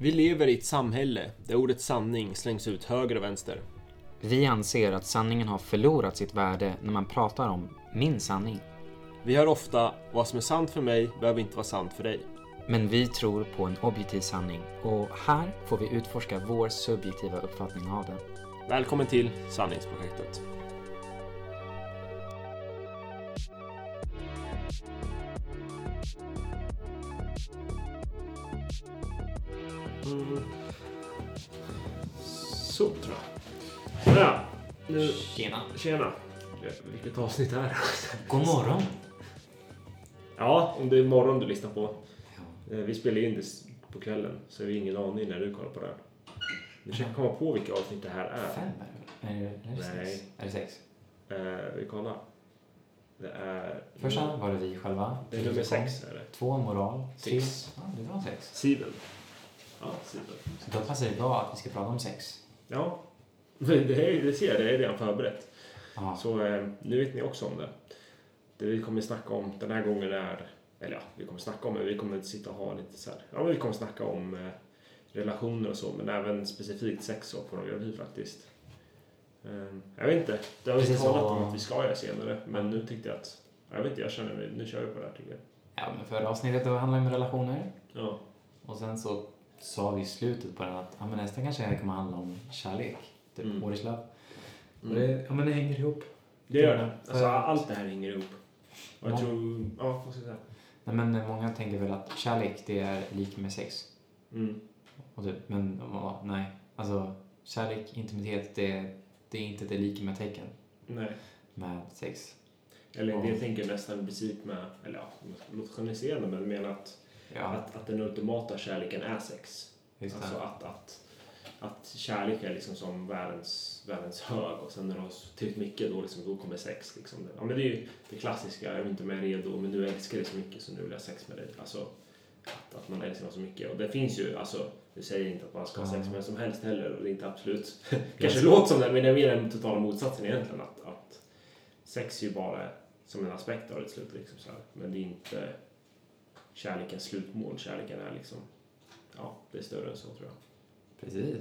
Vi lever i ett samhälle där ordet sanning slängs ut höger och vänster. Vi anser att sanningen har förlorat sitt värde när man pratar om min sanning. Vi hör ofta vad som är sant för mig behöver inte vara sant för dig. Men vi tror på en objektiv sanning och här får vi utforska vår subjektiva uppfattning av den. Välkommen till Sanningsprojektet. Så tror jag. Ja, nu... Tjena. Tjena. Vilket avsnitt är det? God morgon. Ja, om det är morgon du lyssnar på. Eh, Vi spelar in det på kvällen, så vi har ingen aning när du kollar på det här. Vi försöker komma på vilka avsnitt det här är. Fem är det? Är det, Nej. sex? Är det sex? Eh, vi kollar. Det är... Första var det vi själva. Det är nummer sex är det. Två moral. Tre. Sex. Ja, det var sex. Siven. Ja, siven. Så då passar det bra att vi ska prata om sex. Ja, Men det, är, det ser jag, det är redan förberett. Ja. Så eh, nu vet ni också om det. Det vi kommer snacka om den här gången är, eller ja, vi kommer snacka om det, vi kommer sitta och ha lite så här, ja men vi kommer snacka om eh, relationer och så, men även specifikt sex och pornografi faktiskt. Eh, jag vet inte, det har vi Precis talat så- om att vi ska göra senare, men nu tänkte jag att, jag vet inte, jag känner mig, nu kör vi på det här tycker jag. ja, men förra avsnittet då handlade om relationer. Ja, Och sen så sa vi i slutet på den att ja, men nästa kanske kommer handla om kärlek. Typ Mm. what is love. Och mm. det, ja men det hänger ihop. det gör det. Alltså allt det här hänger ihop. Och jag Ja. tror, ja, vad ska jag säga? Nej, men många tänker väl att kärlek det är lika med sex. Mm. Och typ, men ja, nej. Alltså kärlek, intimitet, det, det är inte det lika med tecken Nej. med sex. Eller Ja. det jag tänker nästan i princip med, eller ja, låter generaliserande men jag menar att, Ja, att, att den ultimata kärleken är sex. just Alltså det. att, att, att kärlek är liksom som världens, världens hög och sen när du har tillräckligt mycket då, liksom, då kommer sex. Liksom. Ja, men det är ju det klassiska, jag är inte mer redo men nu älskar jag dig så mycket så nu vill jag ha sex med dig. Alltså att, att man älskar någon så mycket. Och det finns ju, alltså det säger inte att man ska ha sex med vem som helst heller och det är inte absolut, kanske låter som det men det är mer den totala motsatsen egentligen. Att, att sex är ju bara som en aspekt av det slut liksom så här. Men det är inte kärlekens slutmål. Kärleken är liksom, ja det är större än så tror jag. Precis.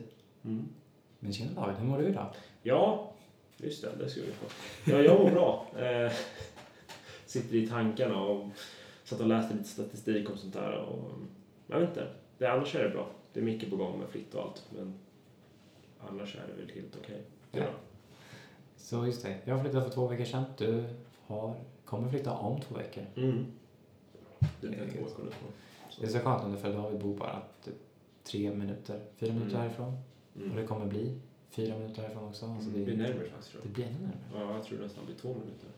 Men tjena David, hur mår du idag? Ja, just det, det ska vi få. Ja, jag mår bra. Eh, sitter i tankarna och satt och läste lite statistik om sånt där och jag vet inte. Det, annars är det bra. Det är mycket på gång med flytt och allt men annars är det väl helt okej. Ja. Ja. Så just det, jag flyttade för två veckor sedan. Du har, kommer flytta om två veckor. Mm. Det är Det nu. Det är så skönt nu för David bor bara typ tre minuter, fyra minuter Mm. härifrån. Och Mm. det kommer bli fyra minuter härifrån också. Alltså Det det, blir närmare faktiskt tror det jag. blir ännu närmare. Ja, jag tror nästan det blir två minuter.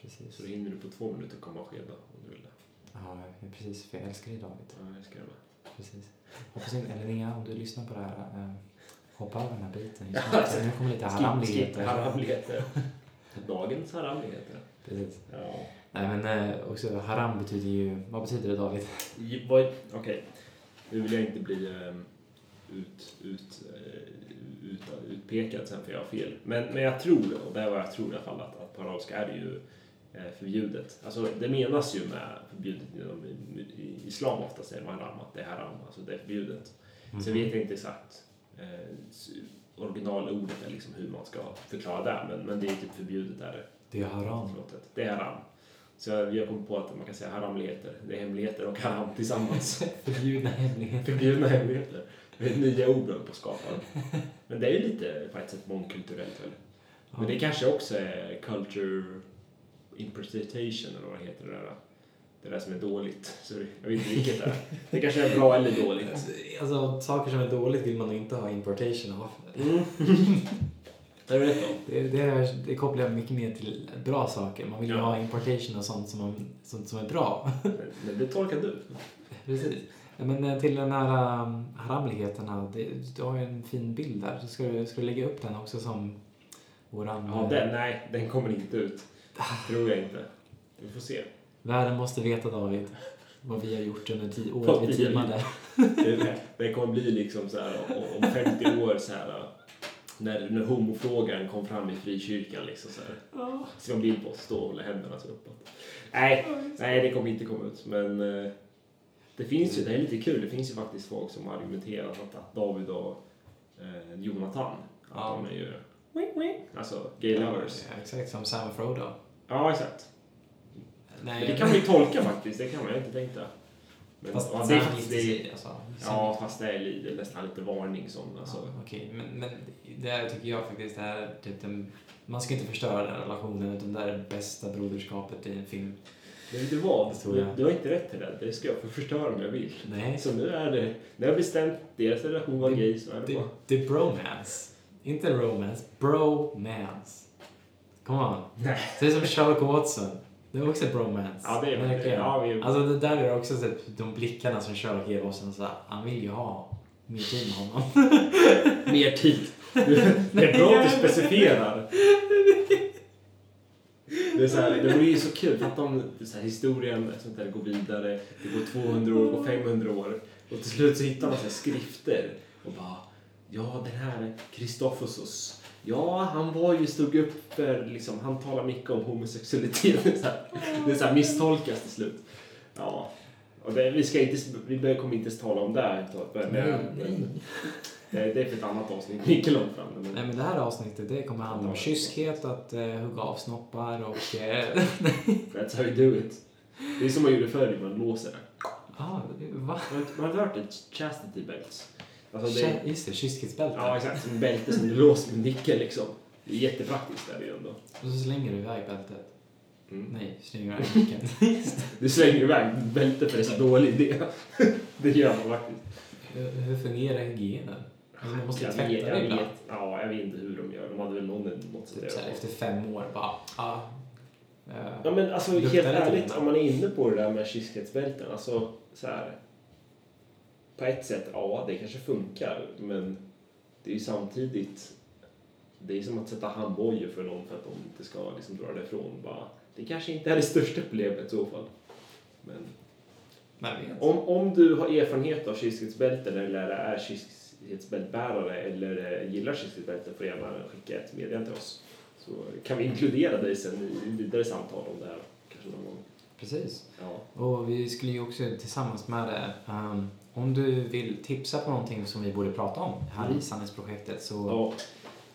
Precis. Så då hinner du på två minuter komma och skeda om du vill det. Ja, precis. För jag älskar dig David. Ja, jag ska det med. Precis. Hoppas inte, eller Linnea, om du lyssnar på det här, eh, hoppa över den här biten. Just nu, för nu kommer lite haramligheter. Haramligheter. Dagens haramligheter. Precis. Ja. Nej men eh, också haram betyder ju, vad betyder det David? Okej, nu vill jag inte bli ehm, ut, ut, eh, ut, utpekad sen för jag har fel. Men, men jag tror, och det är vad jag tror i alla fall, att, att på arabiska är det ju eh, förbjudet. Alltså det menas ju med förbjudet inom islam ofta säger man haram, att det är haram, alltså det är förbjudet. Så Mhm. vet jag inte exakt eh, originalordet liksom hur man ska förklara det, men, men det är typ förbjudet är det. Det är haram. Det är haram. Så jag jag kom på att man kan säga haramligheter. Det är hemligheter och haram tillsammans. Förbjudna hemligheter. Förbjudna hemligheter. Det är nya ord på att skapa. Men det är ju lite på ett sätt mångkulturellt väl? Men det kanske också är culture interpretation eller vad heter det där. Det där som är dåligt. Så jag vet inte vilket det är. Det kanske är bra eller dåligt. Alltså, saker som är dåligt vill man inte ha importation av. Mm. Jag vet inte. Det, det, är, det kopplar jag mycket mer till bra saker. Man vill ju Ja. ha importation och sånt som, man, sånt som är bra. Men, det tolkar du. Precis. Men eh, till den här um, haramligheterna, det, du har ju en fin bild där. Så ska du, ska du lägga upp den också som våran... Ja, eh, den, nej, den kommer inte ut. Tror jag inte. Vi får se. Världen måste veta David vad vi har gjort under tio år. vi har teamade. Det, det kommer bli liksom så här om 50 år så här när, när homofrågan kom fram i frikyrkan liksom så här. Så en bild på oss stå och hålla händerna så uppåt. Nej, nej det kommer inte komma ut men eh, Det finns ju, det är lite kul, det finns ju faktiskt folk som har argumenterat att, att David och eh, Jonathan, att de är ju alltså gay lovers. Ja, exakt, som Sam och Frodo. Ja, exakt. Nej, Men det kan man ju tolka faktiskt, det kan man ju inte tänka. Men, Fast Sam det det är, alltså. ja, fast det är lite, nästan lite varning som, alltså. Ja, Okej, men, men det här tycker jag faktiskt är typ den, man ska inte förstöra den relationen utan det är det bästa broderskapet i en film. Men vet du vad? Du, jag. du har inte rätt till det. Det ska jag få förstöra om jag vill. Nej, Så nu är det, nu har jag bestämt deras relation var gay, så är det det, bara. det är bromance. Inte romance, bromance. Come on. Nej. Är som Sherlock Watson. Det är också bromance. Ja, det är det. Ja, vi, Alltså det där är också så att de blickarna som Sherlock ger oss, så här, han vill ju ha mer tid med honom. mer tid. Det är bra att du specificerar. Det, är så här, det vore ju så kul, för att de, så här, historien sånt där, går vidare, det går 200 år, det går 500 år och till slut så hittar man så här skrifter och bara ja den här Kristoffosos Ja, han var ju, stod upp för, liksom, han talar mycket om homosexualitet. Det är så här, det är så här misstolkas till slut. Ja, och det, vi ska inte, vi kommer inte ens tala om det här. Men, men, det, det är för ett annat avsnitt, mycket långt fram. Men, Nej men det här avsnittet det kommer handla om kyskhet, att uh, hugga av snoppar och... eh, That's how you do it. Det är som man gjorde förr, man låser ah, va? Man har hört det? Chastity belts. Alltså det, Just det, kyskhetsbälte. ja, exakt. Som bälte som du låser med nyckel liksom. Det är jättepraktiskt är det ju ändå. Och så slänger du iväg bältet. Mm. Nej, slänger iväg nyckeln. Du slänger iväg bälte för det är så dålig idé. det gör man faktiskt. Hur- Hur fungerar hygienen? Alltså man måste ju tvätta vet- det ibland. Ja, jag vet inte hur de gör. De hade väl någon, något sätt Typ göra. efter fem år bara, ah, Ja men alltså helt ärligt, om man är inne på det där med kyskhetsbälten, alltså så här. På ett sätt, ja det kanske funkar, men det är ju samtidigt, det är som att sätta handbojor för någon för att de inte ska liksom dra därifrån. Bara, det kanske inte är det största problemet i så fall. Men vet. om, om du har erfarenhet av kyskhetsbälten eller är kyskhetsbältbärare eller eh, gillar kyskhetsbälten får gärna skicka ett meddelande till oss. Så kan vi inkludera dig sen i vidare samtal om det här. Kanske någon gång. Precis. Ja. Och vi skulle ju också tillsammans med det, ehm, om du vill tipsa på någonting som vi borde prata om här Mm. i Sanningsprojektet så Ja.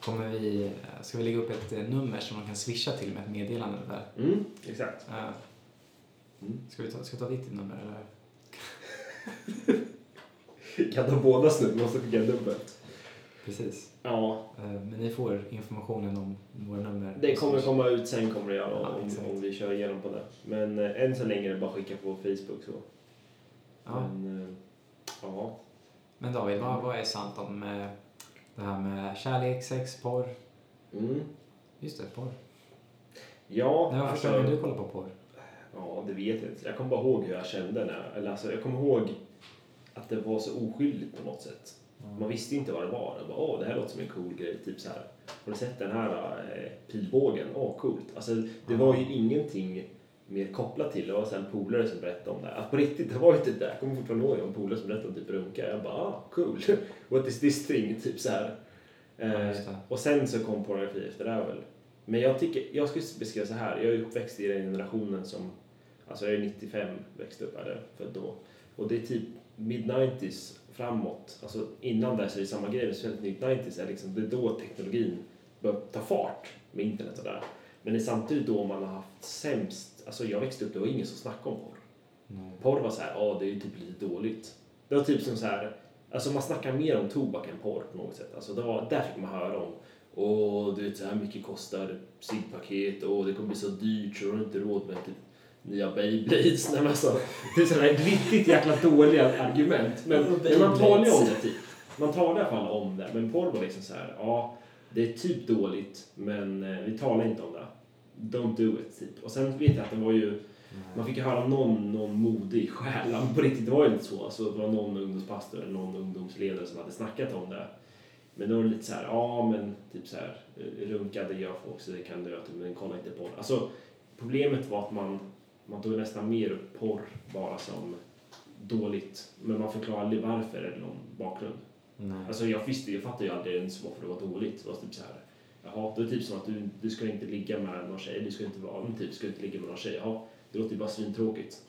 kommer vi, ska vi lägga upp ett eh, nummer som man kan swisha till med ett meddelande där. Mm, exakt. Eh, Mm. Ska vi ta, ska vi ta ditt nummer eller? Kan ta båda nu, måste skicka dubbelt. Precis. Ja, Eh, Men ni får informationen om våra nummer. det kommer komma ut sen kommer det göra Ja, om, exakt. om vi kör igenom på det. Men eh, än så länge är det bara skicka på Facebook så. Ja. Men, eh, ja. Men David, vad, vad är sant om det här med kärlek, sex, porr? Mm. Just det, porr. Ja, När var första gången du kollade på porr? Ja, det vet jag inte. Jag kommer bara ihåg hur jag kände när jag, eller alltså, jag kommer ihåg att det var så oskyldigt på något sätt. Man visste ju inte vad det var. Jag bara, åh, det här låter som en cool grej. Typ så här. Har du sett den här eh, pilbågen? Åh, coolt. Alltså, det var ju ingenting mer kopplat till det. Det var en polare som berättade om det. Att på riktigt, det var inte det. Jag kommer fortfarande ihåg en polare som berättade om typ runka. Jag bara, ah, cool. What is this thing? Typ så här. Eh, det. och sen så kom pornografi efter det här väl. Men jag tycker, jag skulle beskriva så här. Jag är uppväxt i den generationen som, alltså jag är 95, växte upp här, född då. Och det är typ mid-90s framåt. Alltså innan där så är det samma grej, speciellt mid-90s är liksom, det är då teknologin börjar ta fart med internet och där. Men det är samtidigt då man har haft sämst, alltså jag växte upp, det var ingen som snackade om porr. Nej. Porr var så här, ja det är ju typ lite dåligt. Det var typ som så här, alltså man snackar mer om tobak än porr på något sätt. Alltså det var, där fick man höra om, åh du vet så här mycket kostar ciggpaket och det kommer bli så dyrt så du har inte råd med typ nya Beyblades. Nej, men alltså, det är sådana här riktigt jäkla dåliga argument. Men, men man talar ju om det typ. Man talar i alla fall om det. Men porr var liksom så här, ja det är typ dåligt men eh, vi talar inte om det. Don't do it typ. Och sen vet jag att det var ju man fick ju höra någon, någon modig själ, på riktigt det var ju inte så. Alltså, det var någon ungdomspastor eller någon ungdomsledare som hade snackat om det. Men då var det lite så här, ja men typ så här, eh, runka det gör folk så det kan typ, men kolla inte på det. Alltså problemet var att man, man tog nästan mer upp porr bara som dåligt. Men man förklarade aldrig varför eller någon bakgrund. Nej. Alltså jag visste, jag fattade ju aldrig ens varför det var dåligt. Det var typ så här, jaha, det är typ som att du, du ska inte ligga med någon tjej, du ska inte vara, men typ, ska inte ligga med någon tjej, jaha, det låter ju bara svintråkigt.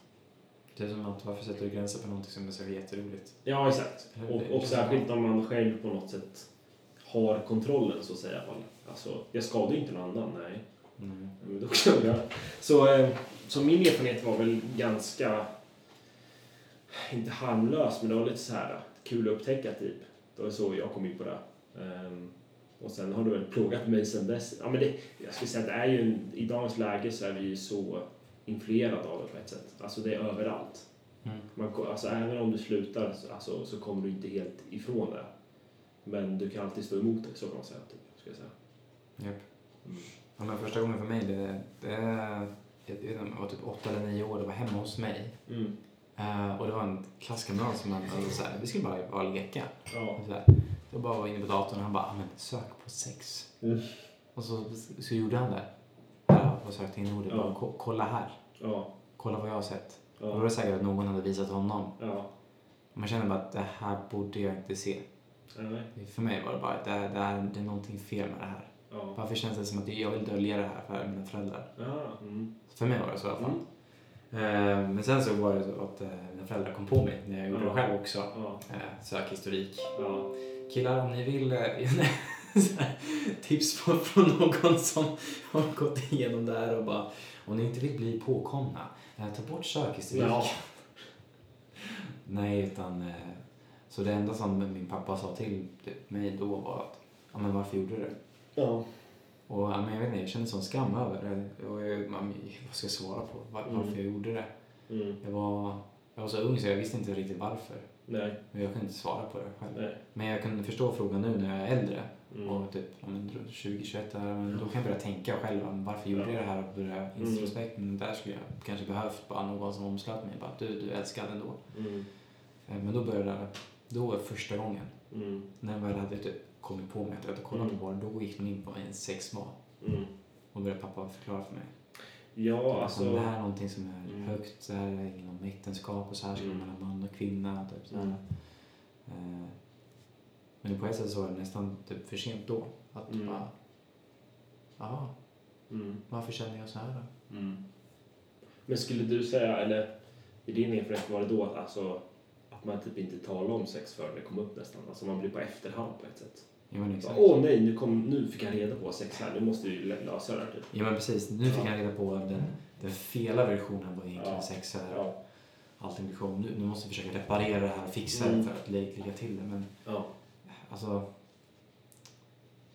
Det är som att varför sätter du gränser på någonting som är så jätteroligt? Ja, exakt. Och, och särskilt om man själv på något sätt har kontrollen så att säga. Alltså, jag skadar ju inte någon annan, nej. Mm. Jag göra. Så, eh, så min erfarenhet var väl ganska, inte harmlös, men det var lite så här kul att upptäcka typ. Det var så jag kom in på det. Ehm, och sen har det väl plågat mig sen dess. Ja, men det, jag skulle säga att det är ju, i dagens läge så är vi ju så influerade av det på ett sätt. Alltså det är överallt. Mm. Man, alltså, även om du slutar så, alltså, så kommer du inte helt ifrån det. Men du kan alltid stå emot det, så kan man säga. Typ, ska jag säga. Japp. Mm. Ja, men första gången för mig, det, det jag var typ åtta eller nio år, det var hemma hos mig. Mm. Eh, och det var en klasskamrat som hade så här, vi skulle bara och leka. Ja. Så här, jag bara var inne på datorn och han bara, "Ah, men sök på sex. Mm. Och så, så gjorde han det. Ja, och sökte in ordet, Ja. bara, "Ko- kolla här. Ja. Kolla vad jag har sett. Och då var Ja. det säkert att någon hade visat honom. Ja. Man känner bara att det här borde jag inte se. Nej. För mig var det bara att det, det, är, det är någonting fel med det här. Ja. Varför känns det som att jag vill dölja det här för mina föräldrar? Ja. Mm. För mig var det så i alla fall. Mm. Eh, Men sen så var det så att eh, mina föräldrar kom på mig när jag gjorde Ja. det själv också. Ja. Eh, Sökhistorik. Ja. Killar, om ni vill eh, tips på, från någon som har gått igenom det här och bara om ni inte vill bli påkomna, eh, ta bort sökhistorik. Ja. Nej, utan så det enda som min pappa sa till mig då var att ja, men varför gjorde du det? Ja. Och men jag vet inte, jag kände sån skam över det. Och jag, man, vad ska jag svara på? Var, Mm. Varför jag gjorde det? Mm. Jag var, jag var så ung så jag visste inte riktigt varför. Nej. Men jag kunde inte svara på det själv. Nej. Men jag kunde förstå frågan nu när jag är äldre. Mm. Och typ ja, men 20-21 där, men då kan jag börja tänka själv. Varför gjorde Ja. jag det här? Och börja Mm. introspekt. Men där skulle jag kanske behövt bara någon som omslöt mig. Bara, du, du älskade ändå. Mm. Eh, Men då började det. Då var första gången. Mm. När jag väl hade typ kommit på mig att jag hade kollat Mm. på porr. Då gick de in på en sex var. Mm. Och började pappa förklara för mig. Ja, Alltså, det här är någonting som är Mm. högt, det här är inom äktenskap och så här ska Mm. mellan man och kvinna. Typ, så här. Mm. Eh, Men på ett sätt så var det nästan typ för sent då. Att Mm. bara, ja, Mm. varför känner jag så här då? Mm. Men skulle du säga, eller i din erfarenhet var det då att, alltså, att man typ inte talar om sex förrän det kom upp nästan? Alltså man blir på efterhand på ett sätt. Ja Bara. Åh nej, nu, kom, nu fick jag reda på sex här, nu måste vi lö- lösa det här typ. Ja men precis, nu fick Ja. jag reda på den, den fela versionen var egentligen Ja. sex. Här. Ja. Allting blir show. Nu, nu måste vi försöka reparera det här och fixa Mm. det för att lä- lägga till det. Men Ja. alltså,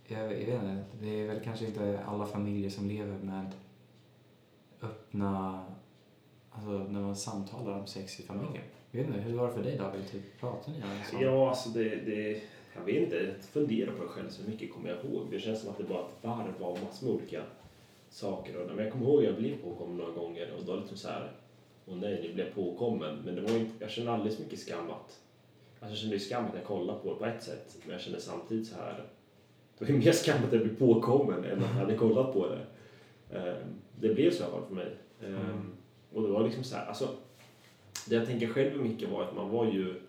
jag, jag vet inte. Det är väl kanske inte alla familjer som lever med öppna, alltså när man samtalar om sex i familjen. Jag vet inte, hur var det för dig David? Typ, pratar ni om sånt? Ja, alltså det, det... Jag vet inte, jag funderar på det själv så mycket kommer jag ihåg. Det känns som att det bara ett varv av massor med olika saker. Och, men jag kommer ihåg att jag blev påkommen några gånger och då var det liksom så här... Åh nej, nu blev jag påkommen. Men det var inte, jag kände alldeles mycket skam att... Alltså jag kände ju skam att jag kollade på det på ett sätt. Men jag kände samtidigt så här... Det var ju mer skam att jag blev påkommen än att jag hade kollat på det. Ehm, det blev så i alla fall för mig. Ehm, Mm. Och det var liksom så här, alltså... Det jag tänker själv mycket var att man var ju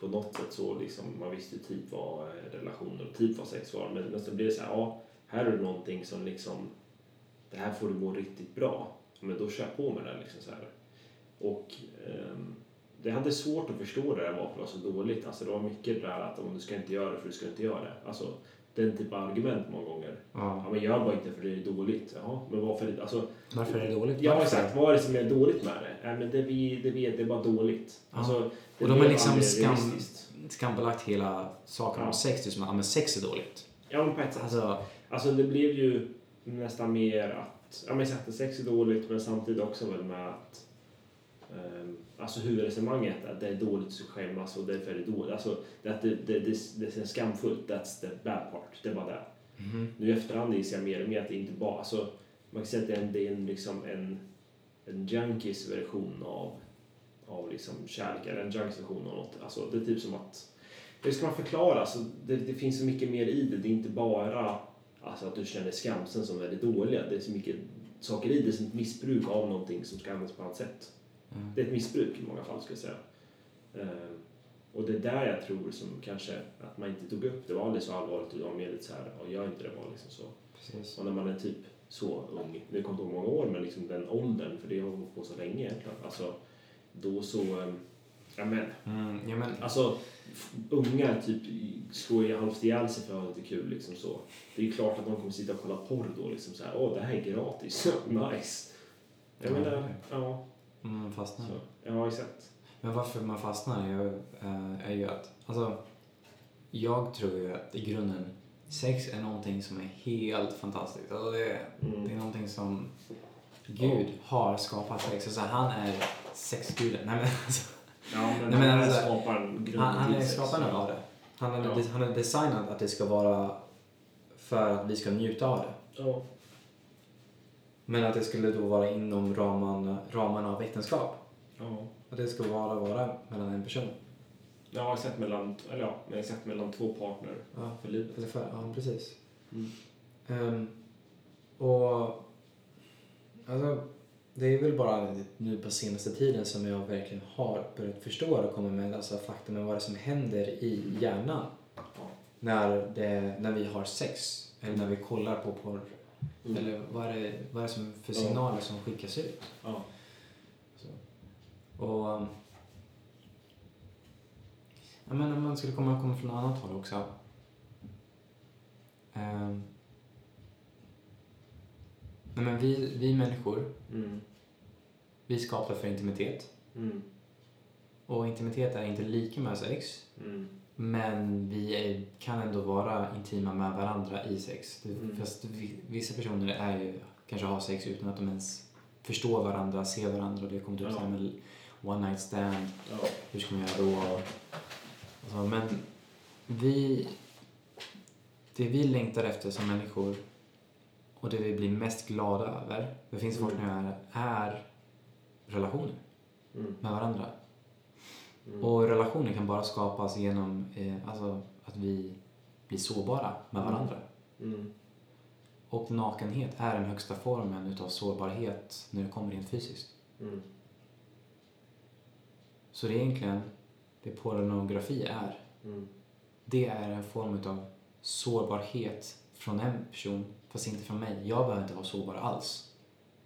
på något sätt så liksom, man visste ju typ vad eh, relationer och typ vad sex var. Men, men så blir det så här, ja, här är det någonting som liksom, det här får du må riktigt bra. Men då kör jag på med det liksom så här. Och ehm, det hade svårt att förstå det där varför det var så dåligt. Alltså det var mycket det där att om du ska inte göra det för du ska inte göra det. Alltså den typen av argument många gånger. Ja. Ja men gör bara inte för det är dåligt. Jaha, men varför är det, alltså Varför är det dåligt? Ja exakt, vad är det som är dåligt med det? Nej men det vi, det vi det är bara dåligt. Ja. Alltså, Och de har liksom skam, skambelagt hela saken Ja. om sex. Det är som att ja, men sex är dåligt. Ja men på ett sätt. Alltså, Alltså det blev ju nästan mer att, ja men sex är dåligt men samtidigt också väl med att Alltså huvudresonemanget att det är dåligt så skämmas och därför är det dåligt. Alltså det, att det, det, det, det är skamfullt, that's the bad part. Det är bara det. mhm. Nu i efterhand inser jag mer och mer att det inte bara, alltså man kan säga att det är en, det är en, liksom en, en junkies version av, av liksom kärlek, eller en junkies version av något. Alltså det är typ som att, hur ska man förklara? Alltså, det, det finns så mycket mer i det. Det är inte bara alltså, att du känner skamsen som väldigt dåliga. Det är så mycket saker i det som ett missbruk av någonting som ska användas på annat sätt. Mm. Det är ett missbruk i många fall, ska jag säga. Ehm, och det är där jag tror som kanske att man inte tog upp det var aldrig så allvarligt och det lite så här, och gör inte det var liksom så. Precis. Och när man är typ så ung, nu kommer inte ihåg många år, men liksom den åldern, för det har hållit på så länge egentligen. Alltså, då så, eh, ja men, Mm, ja, men, alltså unga typ slår ju halvt ihjäl sig för att ha lite kul liksom så. Det är klart att de kommer sitta och kolla porr då liksom så här, åh det här är gratis, nice. Jag Ja, menar, ja, mm, fastnar. så, ja exakt. Men varför man fastnar är ju, eh, är ju att, alltså, jag tror ju att i grunden sex är någonting som är helt fantastiskt. Alltså det, är, det är Mm. någonting som Gud har skapat sex. Alltså han är sexguden. Nej men alltså, Ja men, Nej, men han alltså, skapar han, han är skaparen av det. Han är, Ja. han är designad att det ska vara för att vi ska njuta av det. Ja. Men att det skulle då vara inom ramarna, ramarna av äktenskap. Ja. Att det ska vara, vara mellan en person. Ja, exakt mellan, eller ja, men exakt mellan två partner Ja, för livet. för, ja precis. Mm. Ehm, och alltså, det är väl bara nu på senaste tiden som jag verkligen har börjat förstå och komma med alltså, fakta med vad det som händer i hjärnan när, det, när vi har sex eller när vi kollar på porr. Mm. Eller vad är, det, vad är det som för Ja. signaler som skickas ut? Ja. Och... um, Ja, men om man skulle komma, komma från annat håll också. Um, nej, men vi, vi människor, Mm. vi skapar för intimitet. Mm. Och intimitet är inte lika med sex. Mm. Men vi är, kan ändå vara intima med varandra i sex. Mm. Fast vi, vissa personer är ju, kanske har sex utan att de ens förstår varandra, ser varandra. Det kommer upp Ja. med one night stand. Ja. Hur ska man göra då? Och så, men vi... Det vi längtar efter som människor och det vi blir mest glada över, det finns Mm. forskning här, är relationer Mm. med varandra. Mm. Och relationer kan bara skapas genom eh, alltså, att vi blir sårbara med Mm. varandra. Mm. Och nakenhet är den högsta formen utav sårbarhet när det kommer rent fysiskt. Mm. Så det är egentligen det pornografi är. Mm. Det är en form utav sårbarhet från en person, fast inte från mig. Jag behöver inte vara sårbar alls.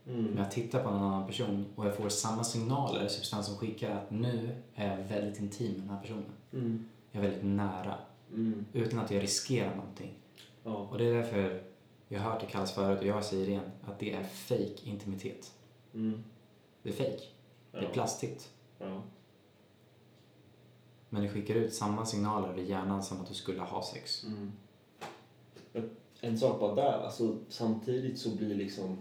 Men Mm. jag tittar på en annan person och jag får samma signaler, substansen skickar att nu är jag väldigt intim med den här personen. Mm. Jag är väldigt nära, Mm. utan att jag riskerar någonting. Ja. Och det är därför jag har hört det kallas förut och jag säger det igen, att det är fake intimitet. Mm. Det är fake. Det är Ja. plastigt. Ja. Men det skickar ut samma signaler i hjärnan som att du skulle ha sex. Mm. Men En sak bara där, alltså samtidigt så blir liksom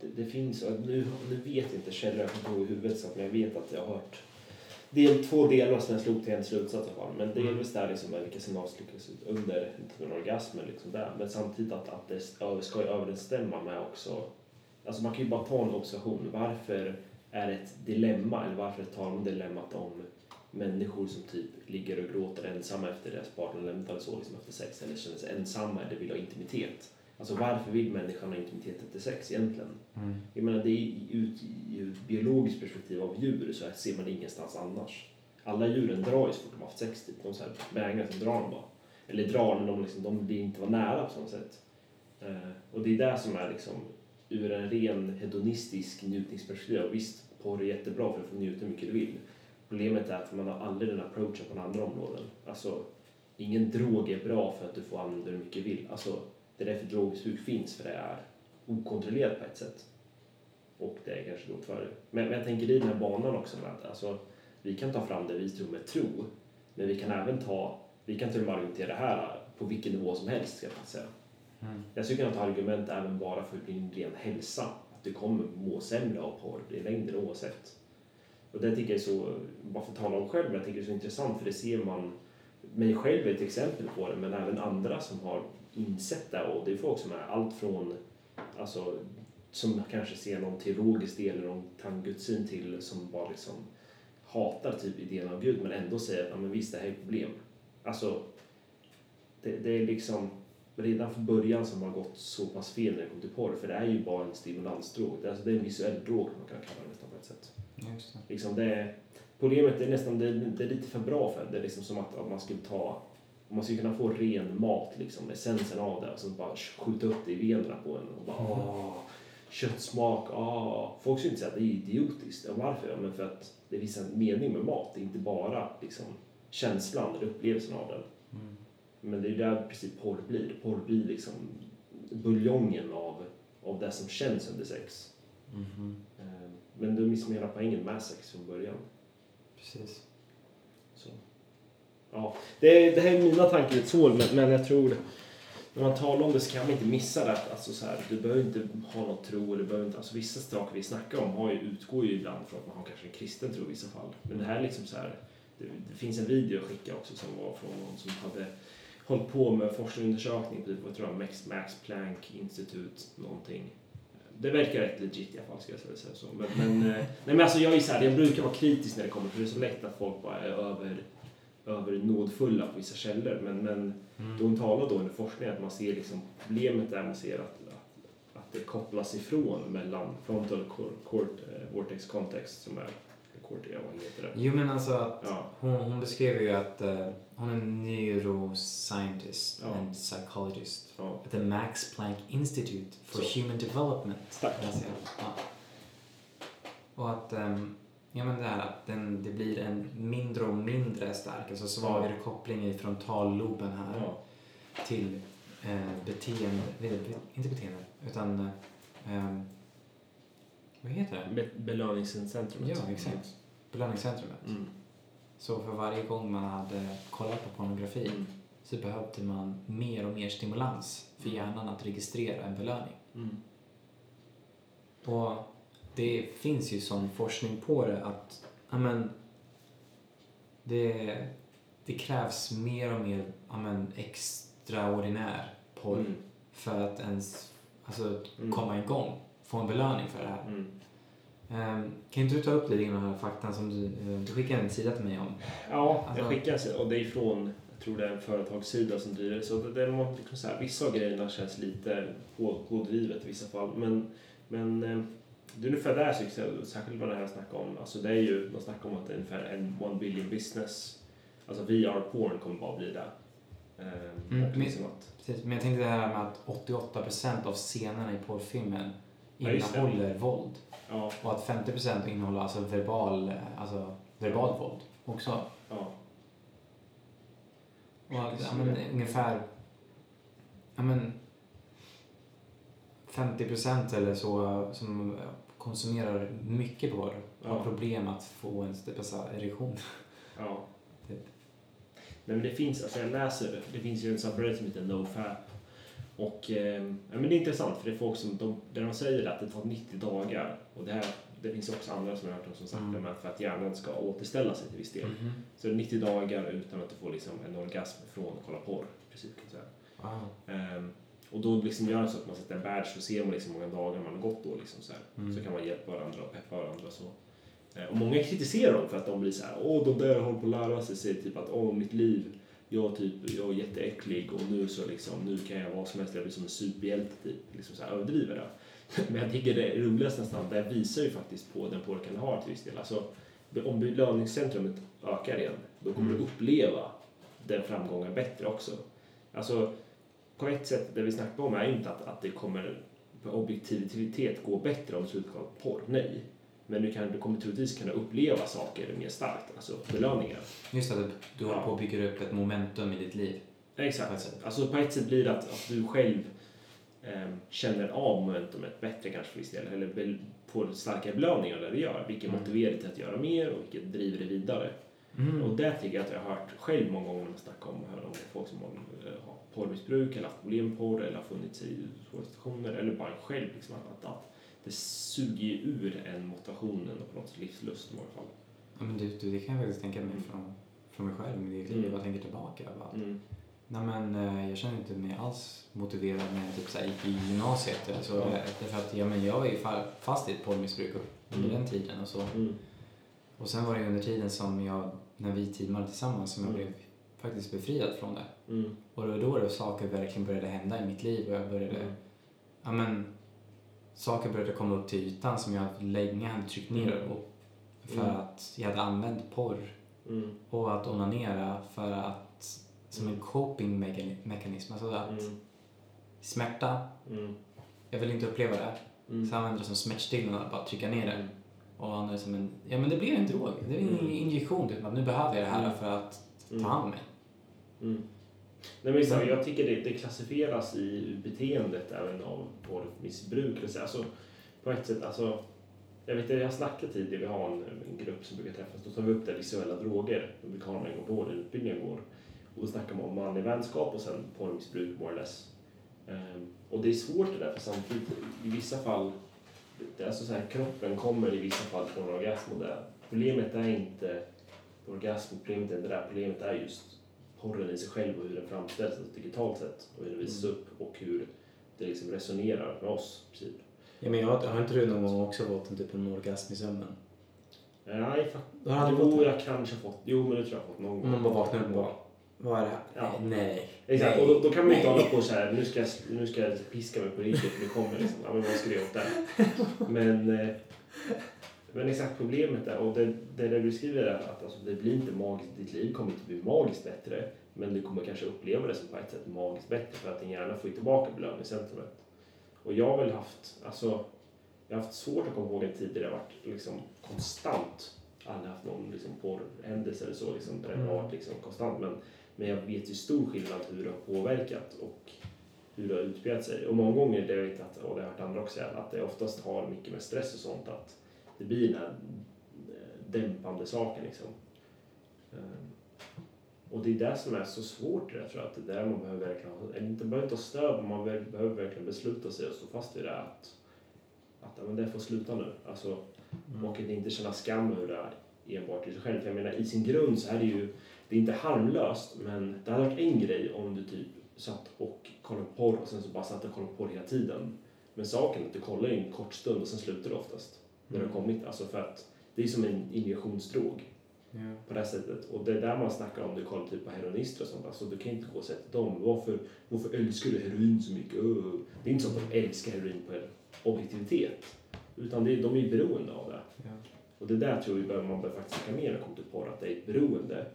det, det finns, nu, nu vet jag inte källor, jag kommer ihåg i huvudet så att, men jag vet att jag har hört del, två delar som jag slog till en slutsats fall. Men delvis där liksom vilka signaler som lyckas ut under en orgasm liksom där. Men samtidigt att, att det ska överensstämma med också, alltså man kan ju bara ta en observation. Varför är det ett dilemma, eller varför tar man dilemmat om människor som typ ligger och gråter ensamma efter deras partner lämnat eller så liksom efter sex eller känner sig ensamma eller vill ha intimitet. Alltså varför vill människan ha intimitet efter sex egentligen? Mm. Jag menar det är ut i ett biologiskt perspektiv av djur så här ser man det ingenstans annars. Alla djuren drar ju så fort de har haft sex typ. De så här vägrar, så drar de bara. Eller drar men de, liksom, de vill inte vara nära på samma sätt. Eh, och det är det som är liksom ur en ren hedonistisk njutningsperspektiv. Visst, porr är jättebra för att få njuta hur mycket du vill. Problemet är att man har aldrig den approachen på andra områden. Alltså, ingen drog är bra för att du får använda hur mycket du vill. Alltså, det är därför drogmissbruk finns, för det är okontrollerat på ett sätt. Och det är kanske gott för. Men, men jag tänker i den här banan också att alltså, vi kan ta fram det vi tror med tro, men vi kan även ta, vi kan till och med argumentera det här på vilken nivå som helst, ska jag säga. Mm. Jag skulle kunna ta argument även bara för din ren hälsa. Att du kommer må sämre av porr i längden oavsett. Och det tycker jag är så, bara för att tala om själv, men jag tycker det är så intressant för det ser man, mig själv är ett exempel på det, men även andra som har insett det och det är folk som är allt från, alltså som kanske ser någon teologisk del eller någon tangudsyn till som bara liksom hatar typ idén av Gud men ändå säger att ja, men visst det här är ett problem. Alltså, det, det är liksom redan från början som har gått så pass fel när det kommer till porr för det är ju bara en stimulansdrog. Det är, alltså, det är en visuell drog man kan kalla det nästan på ett sätt. Just det. Liksom det är, problemet är nästan det, det är lite för bra för det. Det är liksom som att om man skulle ta man skulle kunna få ren mat, liksom, essensen av det, och så bara skjuta upp det i venerna på en och bara åh, köttsmak, ah, folk skulle inte säga att det är idiotiskt. Ja, varför? Ja, men för att det finns en mening med mat, det är inte bara liksom, känslan eller upplevelsen av den. Mm. Men det är ju där i princip porr blir. Porr blir liksom buljongen av, av det som känns under sex. Eh, Men det är liksom hela poängen med sex från början. Precis. Ja, det, det här är mina tankar i ett så, men, men jag tror när man talar om det så kan man inte missa det. att, Alltså så här, du behöver inte ha någon tro. Eller du behöver inte, alltså vissa saker vi snackar om har ju, utgår ju ibland från att man har kanske en kristen tro i vissa fall. Men det här är liksom så här, det, det finns en video jag skickade också som var från någon som hade hållit på med forskningsundersökning på, typ, jag tror jag, Max, Max Planck Institut någonting. Det verkar rätt legit i alla fall ska jag säga så. Men, men, eh, nej, men alltså jag är så här, jag brukar vara kritisk när det kommer för det är så lätt att folk bara är över, över nådfulla på vissa källor. Men, men Mm. de talar då under forskningen att man ser liksom problemet där man ser att, att, att det kopplas ifrån mellan frontal cor- cort, eh, vortex context som är cortea, vad heter det? Jo men alltså att Ja, hon, hon beskrev ju att eh, hon är en neuroscientist Ja. and psychologist ja. at the Max Planck Institute for Så. Human Development. Tack. Ja. Och att, ehm, ja men det här att den, det blir en mindre och mindre stark, alltså svagare koppling i frontalloben här ja. till eh, beteende, inte beteende, utan eh, vad heter det? Be- Belöningscentrumet. Ja, exakt. Belöningscentrumet. Mm. Så för varje gång man hade kollat på pornografi Mm. så behövde man mer och mer stimulans för hjärnan att registrera en belöning. Mm. Och det finns ju sån forskning på det att ja, men, det, det krävs mer och mer ja, men, extraordinär porr Mm. för att ens alltså, Mm. komma igång, få en belöning för det här. Mm. Ehm, kan inte du ta upp lite grann den här faktan som du, eh, du skickade en sida till mig om? Ja, jag Alltså- skickar en sida och det är från, jag tror det är en företagssida som driver. Så det, var liksom så här, vissa av grejerna känns lite på, pådrivet i vissa fall. Men, men eh, det är ungefär där jag- särskilt vad det här snackar om. Alltså det är ju, man snackar om att det är ungefär en one billion business. Alltså VR-porn kommer bara bli det. Eh, Mm, och men- liksom att, Precis, men jag tänkte det här med att 88% av scenerna i porrfilmen Ja, innehåller våld. ja, Och att 50% innehåller alltså verbal, alltså verbal våld också. ja, Och att, ja, men, ungefär ja, men, 50% eller så som konsumerar mycket porr har Ja. problem att få en typ, så erektion. ja. Typ. Nej, men det finns, alltså jag läser, det finns ju en subreddit som heter NoFap. Och eh, ja, men det är intressant för det är folk som, de, där de säger att det tar 90 dagar. Och det, här, det finns också andra som jag har hört om som sagt Mm. det, för att hjärnan ska återställa sig till viss del. Så det är 90 dagar utan att du får liksom en orgasm från att kolla porr. i Princip, kan jag säga. Wow. Ehm, och då liksom gör det så att man sätter en badge så ser man liksom hur många dagar man har gått då. Liksom så. Mm. så kan man hjälpa varandra och peppa varandra. Så. Eh, och många kritiserar dem för att de blir så här, åh de där håller på att lära sig, säger typ att åh mitt liv, jag, typ, jag är jätteäcklig och nu så liksom, nu kan jag vad som helst, jag blir som en superhjälte typ. Liksom så här, överdriver det. Men jag tycker det roligaste nästan, det visar ju faktiskt på den påverkan det har till viss del. Alltså, om belöningscentrumet ökar igen, då kommer Mm. du uppleva den framgången bättre också. Alltså, på ett sätt, det vi snackar om är inte att, att det kommer på objektivitet gå bättre om du på porr, nej. Men du, kan, du kommer troligtvis kunna uppleva saker mer starkt, alltså belöningar. Just det, du håller på att bygga upp ett momentum i ditt liv. Exakt. Alltså på ett sätt blir det att, att du själv ehm, känner av momentumet bättre kanske för viss del, eller får starkare belöningar där du gör, vilket Mm. motiverar dig till att göra mer och vilket driver dig vidare. Mm. Och det tycker jag att jag har hört själv många gånger när man snackar om, om folk som har, eh, har porrmissbruk eller haft problem med porr eller har funnits i svåra situationer eller bara själv liksom att, att, att det suger ju ur en motivationen och på något sätt livslust i många fall. Ja, men du, du, det kan jag faktiskt tänka mig från, från mig själv, mitt eget liv. Mm. Jag bara tänker tillbaka. Bara, Mm. Nej men eh, jag känner inte mig alls motiverad när jag typ, så här, gick i gymnasiet eller så. Ja. Eh, Därför att ja, men jag var ju fa- fast i ett porrmissbruk under Mm. den tiden och så. Mm. Och sen var det under tiden som jag, när vi teamade tillsammans, som jag Mm. blev faktiskt befriad från det. Mm. Och det var då det saker verkligen började hända i mitt liv och jag började, Mm. ja men, saker började komma upp till ytan som jag länge hade tryckt ner Mm. och för Mm. att jag hade använt porr Mm. och att onanera för att, som en coping mekani- mekanism, alltså att smärta, jag vill inte uppleva det. Så använder det som smärtstillande, bara trycka ner det. Och använder det som en, ja men det blir en drog. Det är en Mm. injektion typ, nu behöver jag det här Mm. för att ta Mm. hand om mig. Mm. Nej, men så, jag tycker det, det klassifieras i beteendet även av porrmissbruk. Alltså, på ett sätt, alltså, jag vet jag har snackat tidigare, vi har en, en grupp som brukar träffas, då tar vi upp det visuella droger. En gång på året, utbildningen går. Och då snackar man om manlig vänskap och sen porrmissbruk, more or less. Ehm, och det är svårt det där, för samtidigt, i vissa fall, det är alltså så här, kroppen kommer i vissa fall från orgasm och det. Problemet är inte orgasm, problemet är inte det där, problemet är just porren i sig själv och hur den framställs alltså digitalt sett och hur den visas upp och hur det liksom resonerar med oss. i princip. Ja, men jag, har- har inte du någon gång också fått en typ en orgasm i sömnen? Nej, fa- Du har aldrig jo, fått det? jag kanske fått. Jo, men det tror jag har fått någon gång. man bara vaknar upp bara, vad är det här? Ja. Nej. Exakt, och då, då kan man ju inte hålla på så här, nu ska jag, nu ska jag piska mig på riktigt, för nu kommer liksom, ja men vad ska göra åt det? Men, eh, men exakt problemet är, och det, det där du skriver är att alltså, det blir inte magiskt, ditt liv kommer inte bli magiskt bättre, men du kommer kanske uppleva det som på ett sätt magiskt bättre för att din hjärna får tillbaka belöningscentrumet. Och jag har väl haft, alltså, jag har haft svårt att komma ihåg en tid där det har varit liksom konstant, aldrig haft någon liksom porrhändelse eller så, liksom, där det har varit liksom konstant, men men jag vet ju stor skillnad hur det har påverkat och hur det har utspelat sig. Och många gånger, det jag vet att, och det har jag hört andra också att det oftast har mycket med stress och sånt, att det blir den här eh, dämpande saken liksom. Ehm, Och det är det som är så svårt det där, tror jag, att det är där man behöver verkligen, inte behöver ha stöd, men man behöver verkligen besluta sig och stå fast vid det att, att men det får sluta nu. Alltså, Mm. och inte känna skam över det enbart i sig själv. För jag menar, i sin grund så är det ju, det är inte harmlöst, men det hade varit en grej om du typ satt och kollade på porr och sen så bara satt och kollade på porr hela tiden. Men saken är att du kollar en kort stund och sen slutar du oftast. När du har kommit, alltså för att det är som en injektionsdrog Ja. på det sättet. Och det är där man snackar om, du kollar typ på heroinister och sånt, alltså du kan inte gå och säga till dem, varför, varför älskar du heroin så mycket? Det är inte så att de älskar heroin på objektivitet, utan det är, de är beroende av det. Ja. Och det där tror jag man behöver faktiskt snacka mer det kommer till porr, att det är ett beroende.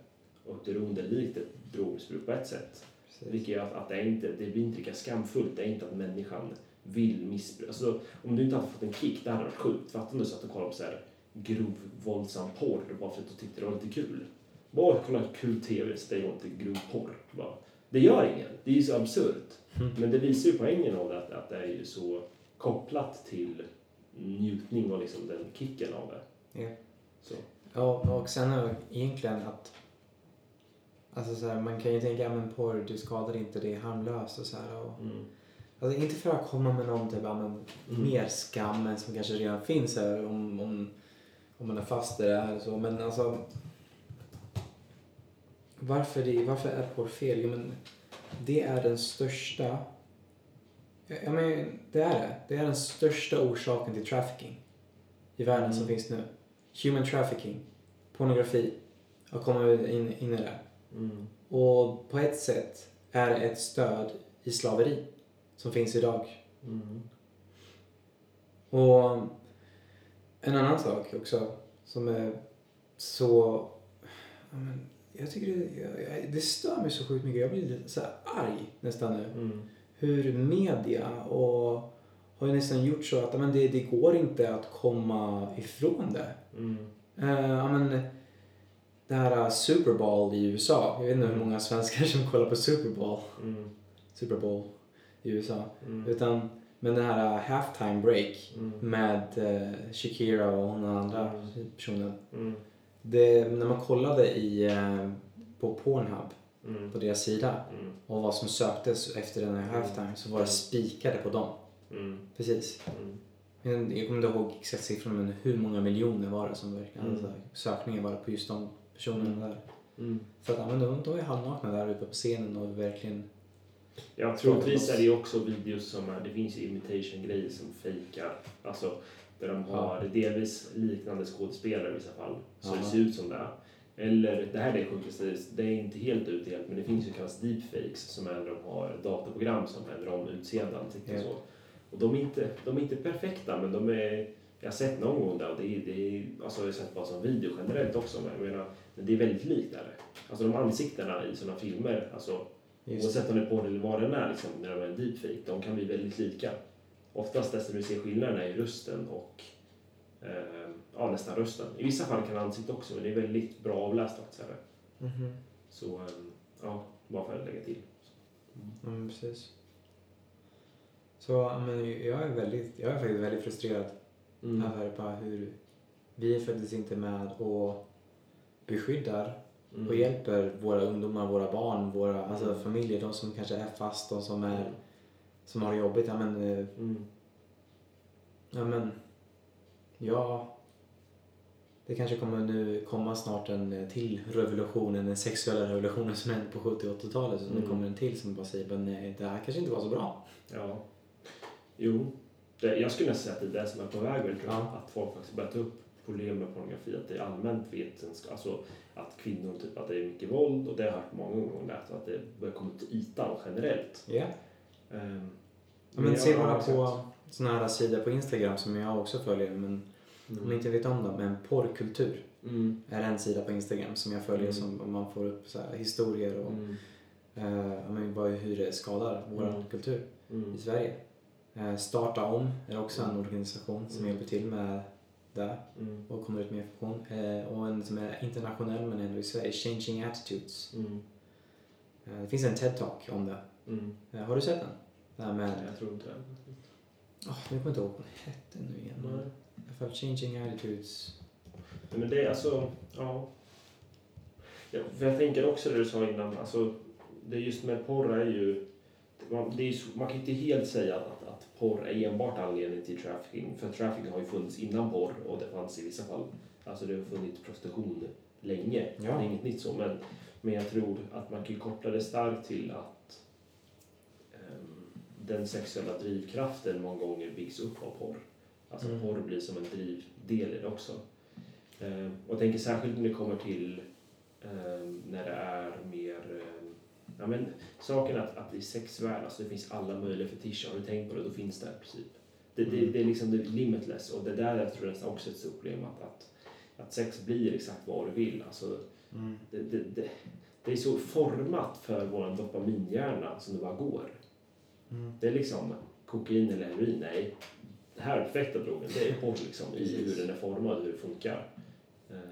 Och ett beroende är likt ett drogmissbruk på ett sätt. Precis. Vilket gör att, att det, inte, det blir inte lika skamfullt, det är inte att människan vill missbruka. Alltså, om du inte hade fått en kick, det hade varit sjukt. Fatta om du satt och kollade på så här grov, våldsam porr bara för att du tyckte det var lite kul. Bara kolla kul TV, så det inte grov porr. Bara. Det gör ingen, det är ju så absurt. Mm. Men det visar ju poängen av det, att, att det är ju så kopplat till njutning och liksom den kicken av det. Ja. Så. Ja, och sen är egentligen att Alltså så här, man kan ju tänka, ja men porr, du skadar inte, det är harmlöst och så här. Och, Mm. alltså inte för att komma med någon typ, ja, men, Mm. mer skam än som kanske redan finns här om, om, om man är fast i det här och så. Men alltså varför, det, varför är porr fel? Jo, men det är den största Ja men det är det. Det är den största orsaken till trafficking i världen som Mm. finns nu. Human trafficking, pornografi har kommit in, in i det. Mm. Och på ett sätt är det ett stöd i slaveri som finns idag. Mm. Och en annan sak också som är så... Jag tycker det, det stör mig så sjukt mycket. Jag blir lite så arg nästan nu. Mm. Hur media och har ju nästan gjort så att men det, det går inte att komma ifrån det. Mm. Uh, men, det här uh, Super Bowl i USA. Jag vet inte hur många svenskar som kollar på Super Bowl. Mm. Super Bowl i USA. Mm. Utan, men den här uh, halftime break Mm. med uh, Shakira och den andra Mm. personen. Mm. Det, när man kollade i, uh, på Pornhub, Mm. på deras sida, Mm. och vad som söktes efter den här halftime så var det spikade på dem. Mm. Precis. Mm. Jag kommer inte ihåg exakt siffrorna men hur många miljoner var det som verkligen, Mm. alltså, sökningar var det på just de personerna där. Mm. För att ja, men de, de är halvnakna där uppe på scenen och verkligen... Ja, troligtvis är det ju också videos som är, det finns ju imitation-grejer som fejkar. Alltså, där de har delvis liknande skådespelare i vissa fall, så Ja. det ser ut som det. Eller, det här är det sjukaste, det är inte helt ute helt, men det finns ju kallas deepfakes som är när de har dataprogram som ändrar om utseende, ansikte och Ja. så. Och de är, inte, de är inte perfekta, men de är, jag har sett någon gång där och det är, det är alltså jag har sett bara som video generellt också, men jag menar, men det är väldigt likt där. Alltså de ansiktena i sådana filmer, alltså Just, Oavsett om det är porr eller vad den är, liksom, när de är en deepfake, de kan bli väldigt lika. oftast det som vi ser skillnaden är i rösten och eh, ja, nästan rösten. I vissa fall kan ansiktet också, men det är väldigt bra avläst faktiskt. Här. Mhm. Så eh, ja, bara för att lägga till. Ja, men precis. Så men jag är, väldigt, jag är faktiskt väldigt frustrerad Mm. över bara hur vi faktiskt inte med och beskyddar Mm. och hjälper våra ungdomar, våra barn, våra alltså Mm. familjer, de som kanske är fast, de som, är, Mm. som har det jobbigt. Ja men, eh, Mm. ja men, ja. Det kanske kommer nu komma snart en eh, till revolution, den sexuella revolutionen som hände på 70 och 80-talet. Så nu Mm. kommer en till som bara säger, men nej, det här kanske inte var så bra. Ja. Jo. Det, jag skulle nästan säga att det är det som är på väg tror jag. Ja. Att folk faktiskt börjar ta upp problem med pornografi. Att det är allmänt vetenskap. Alltså att kvinnor, typ att det är mycket våld. Och det har jag hört många gånger. Att, att det börjar komma till ytan generellt. Ja. Ehm, Ja, men se bara på såna här sidor på Instagram som jag också följer, men om Mm. ni inte vet om dem, men porrkultur Mm. är en sida på Instagram som jag följer Mm. som man får upp så här historier och Mm. eh, men vad, hur det skadar vår Mm. kultur Mm. i Sverige. Eh, Starta om är också en Mm. organisation som Mm. hjälper till med det Mm. och kommer ut med information. Eh, och en som är internationell men ändå i Sverige, Changing Attitudes. Mm. Eh, det finns en TED-talk om det. Mm. Eh, har du sett den? Det här med, jag tror inte det. oh, jag kommer inte ihåg vad den hette nu igen. Nej. I alla Changing Attitudes. Nej, Men det är alltså, ja. ja. För jag tänker också det du sa innan, alltså det är just med porr är ju, man, det är så, man kan inte helt säga att, att porr är enbart anledning till trafficking. För trafficking har ju funnits innan porr och det fanns i vissa fall, alltså det har funnits prostitution länge. Ja. Det är inget nytt så, men, men jag tror att man kan koppla det starkt till att ehm, den sexuella drivkraften många gånger byggs upp av porr. Alltså Mm. porr blir som en drivdel i det också. Ehm, och jag tänker särskilt när det kommer till ehm, när det är mer ehm, Ja, men saken att, att i sexvärlden, alltså det finns alla möjliga fetischer. Har du tänkt på det, då finns det i princip. Det, det, Mm. det är liksom det är limitless och det där jag tror jag också är ett stort problem. Att, att, att sex blir exakt vad du vill. Alltså, Mm. det, det, det, det är så format för vår dopaminhjärna som det bara går. Mm. Det är liksom kokain eller heroin, nej. Det här är perfekta drogen, det är porr liksom i hur den är formad, hur det funkar.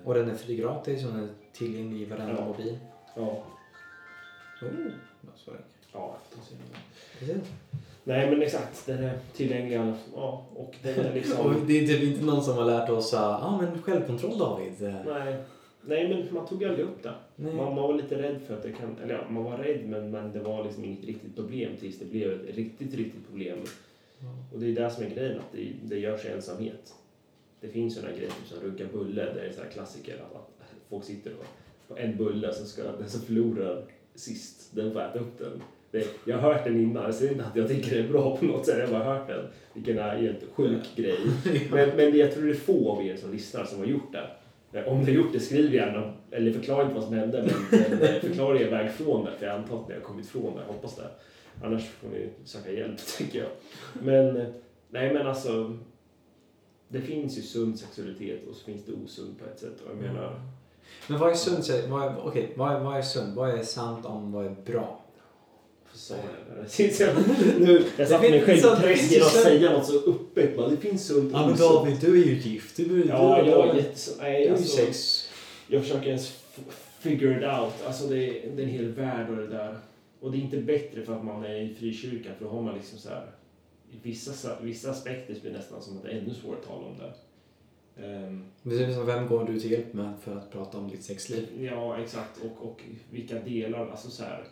Och den är fri gratis och den är tillgänglig i varenda Ja. mobil. Ja, Så enkelt. ja. Precis. Nej men exakt, den är tillgänglig ja, och den är liksom... Och det är typ inte någon som har lärt oss ja ah, men självkontroll David. Nej. Nej men man tog aldrig upp det. Man, man var lite rädd för att det kan, eller ja, man var rädd men, men det var liksom inget riktigt problem tills det blev ett riktigt, riktigt problem. Ja. Och det är det som är grejen, att det, det görs i ensamhet. Det finns här grejen typ som runka bulle, det är här klassiker att, att folk sitter och på en bulle så ska den som förlorar sist, den får äta upp den. Det, jag har hört den innan, jag säger inte att jag tycker det är bra på något sätt, jag har bara hört den. Vilken är helt sjuk grej. Men, men jag tror det är få av er som lyssnar som har gjort det. Eh, Om ni har gjort det, skriv gärna, eller förklara inte vad som hände, men, men eh, förklara er väg från det, för jag antar att ni har kommit från det, jag hoppas det. Annars får ni söka hjälp, tycker jag. Men, eh, nej men alltså, det finns ju sund sexualitet och så finns det osund på ett sätt. Och jag menar, Men vad är sunt? Vad är, okej, vad, är, vad är sunt? Vad är sant om vad är bra? Nu, jag satte mig själv i genom att säga något så öppet. Det finns sunt och osunt. du är ju gift. Du, du, Ja, jag är du, jättes... du Nej, är ju alltså, sex. jag försöker ens figure it out. Alltså det är, det är en hel värld och det där. Och det är inte bättre för att man är i frikyrkan för då har man liksom så här... Vissa, sa- vissa aspekter blir nästan som att det är ännu svårare att tala om det. Som vem går du till hjälp med för att prata om ditt sexliv? Ja, exakt. Och, och vilka delar, alltså så här.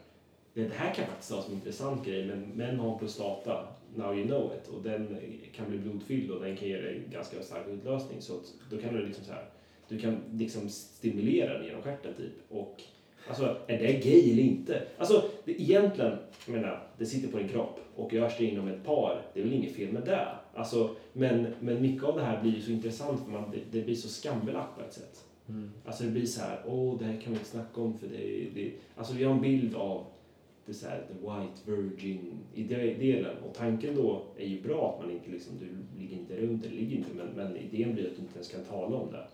Det här kan faktiskt vara som en intressant grej, men män har en prostata, now you know it, och den kan bli blodfylld och den kan ge dig ganska stark utlösning. Så då kan du liksom så här, du kan liksom stimulera den genom stjärten typ. Och alltså, är det gay eller inte? Alltså, det, egentligen, jag menar, det sitter på din kropp och görs det inom ett par, det är väl inget fel med det. Alltså, men, men mycket av det här blir ju så intressant för man, det, det blir så skambelagt på ett sätt. Mm. Alltså det blir så här, åh det här kan vi inte snacka om för det, det Alltså vi har en bild av det så här, the white virgin i de- delen och tanken då är ju bra att man inte liksom, du ligger inte runt eller ligger inte men, men idén blir att du inte ens kan tala om det.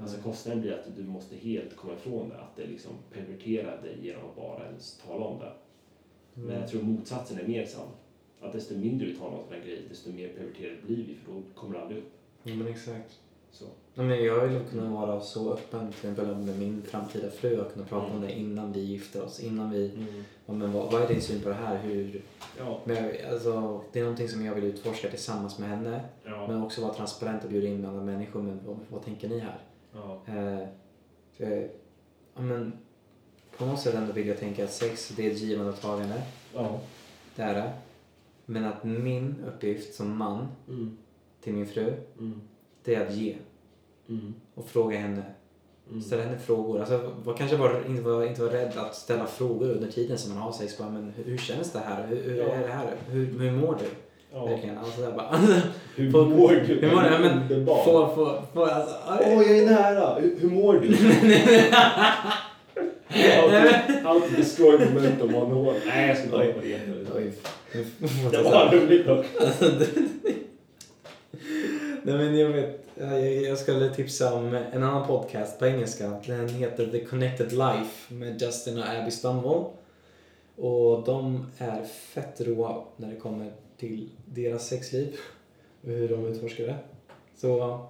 Alltså kostnaden blir att du måste helt komma ifrån det, att det liksom perverterar dig genom att bara ens tala om det. Men jag tror motsatsen är mer sann. Att desto mindre vi tar någon sån här grej, desto mer perverterade blir vi för då kommer det aldrig upp. Ja, men exakt. Så. Ja, men jag vill kunna vara så öppen till exempel med min framtida fru och kunna prata om Mm. det innan vi gifter oss. Innan vi, Mm. ja, men vad, vad är din syn på det här? Hur, Ja, men alltså, det är någonting som jag vill utforska tillsammans med henne. ja, Men också vara transparent och bjuda in andra människor. Men vad, vad tänker ni här? ja, Eh, jag, ja, men, på något sätt ändå vill jag tänka att sex det är ett givande och tagande. ja. Det är det. Men att min uppgift som man Mm. till min fru, Mm. det är att ge. Mm. Och fråga henne. Mm. Ställa henne frågor. Alltså, var, kanske var, inte, var, inte vara rädd att ställa frågor under tiden som man har sex. Bara, men hur, hur känns det här? Hur, hur Ja. är det här? Hur, hur mår du? Ja. Verkligen. Alltså, där bara, Hur mår du? hur mår du? Ja, men, få, få, få, alltså, Åh, jag är nära! Hur, hur mår du? to destroy momentum on hål. Nej, jag ska på det. Det var roligt dock. Nej men jag vet, jag, jag skulle tipsa om en annan podcast på engelska. Den heter The Connected Life med Justin och Abby Stumble. Och de är fett roa när det kommer till deras sexliv och hur de utforskar det. Så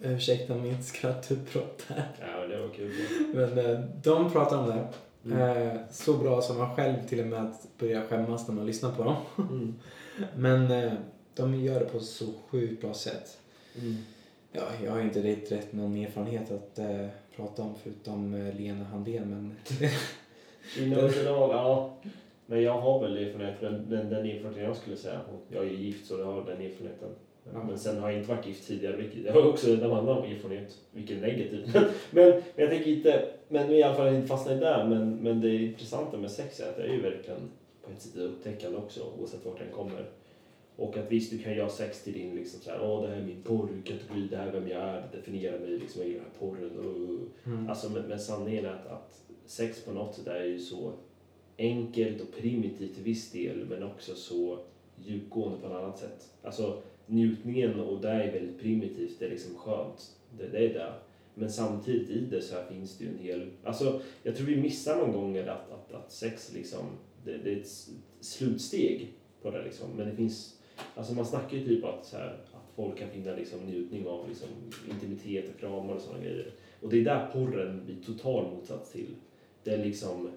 ursäkta mitt skrattutbrott här. Ja, det var kul. Men eh, de pratar om det. Mm. Eh, så bra som man själv till och med att börja skämmas när man lyssnar på dem. Mm. Men eh, de gör det på så sjukt bra sätt. Mm. Ja, jag har inte rätt, rätt någon erfarenhet att eh, prata om förutom eh, Lena Handén men all. Ja. Men jag har väl erfarenhet, den, den, den erfarenheten jag skulle säga. Jag är ju gift så jag har den erfarenheten. Ja. Men sen har jag inte varit gift tidigare, vilket jag har också en annan erfarenhet, vilket är negativt. men, men jag tänker inte, men i alla fall inte fastna i det. Men, men det intressanta med sex är att det är ju verkligen på ett sätt upptäckande också, oavsett vart den kommer. Och att visst, du kan göra sex till din liksom så här, åh det här är min porrkategori, det här är vem jag är, det definierar mig, liksom, jag gillar porren. Och, mm. Alltså, men, men sanningen är att, att sex på något sätt är ju så enkelt och primitivt till viss del men också så djupgående på ett annat sätt. Alltså njutningen och det är väldigt primitivt, det är liksom skönt. Det, det är det. Men samtidigt i det så här finns det ju en hel... Alltså jag tror vi missar någon gånger att, att, att sex liksom, det, det är ett slutsteg på det liksom. Men det finns, alltså man snackar ju typ att, så här, att folk kan finna liksom njutning av liksom intimitet och kramar och sådana grejer. Och det är där porren blir total motsats till. Det är liksom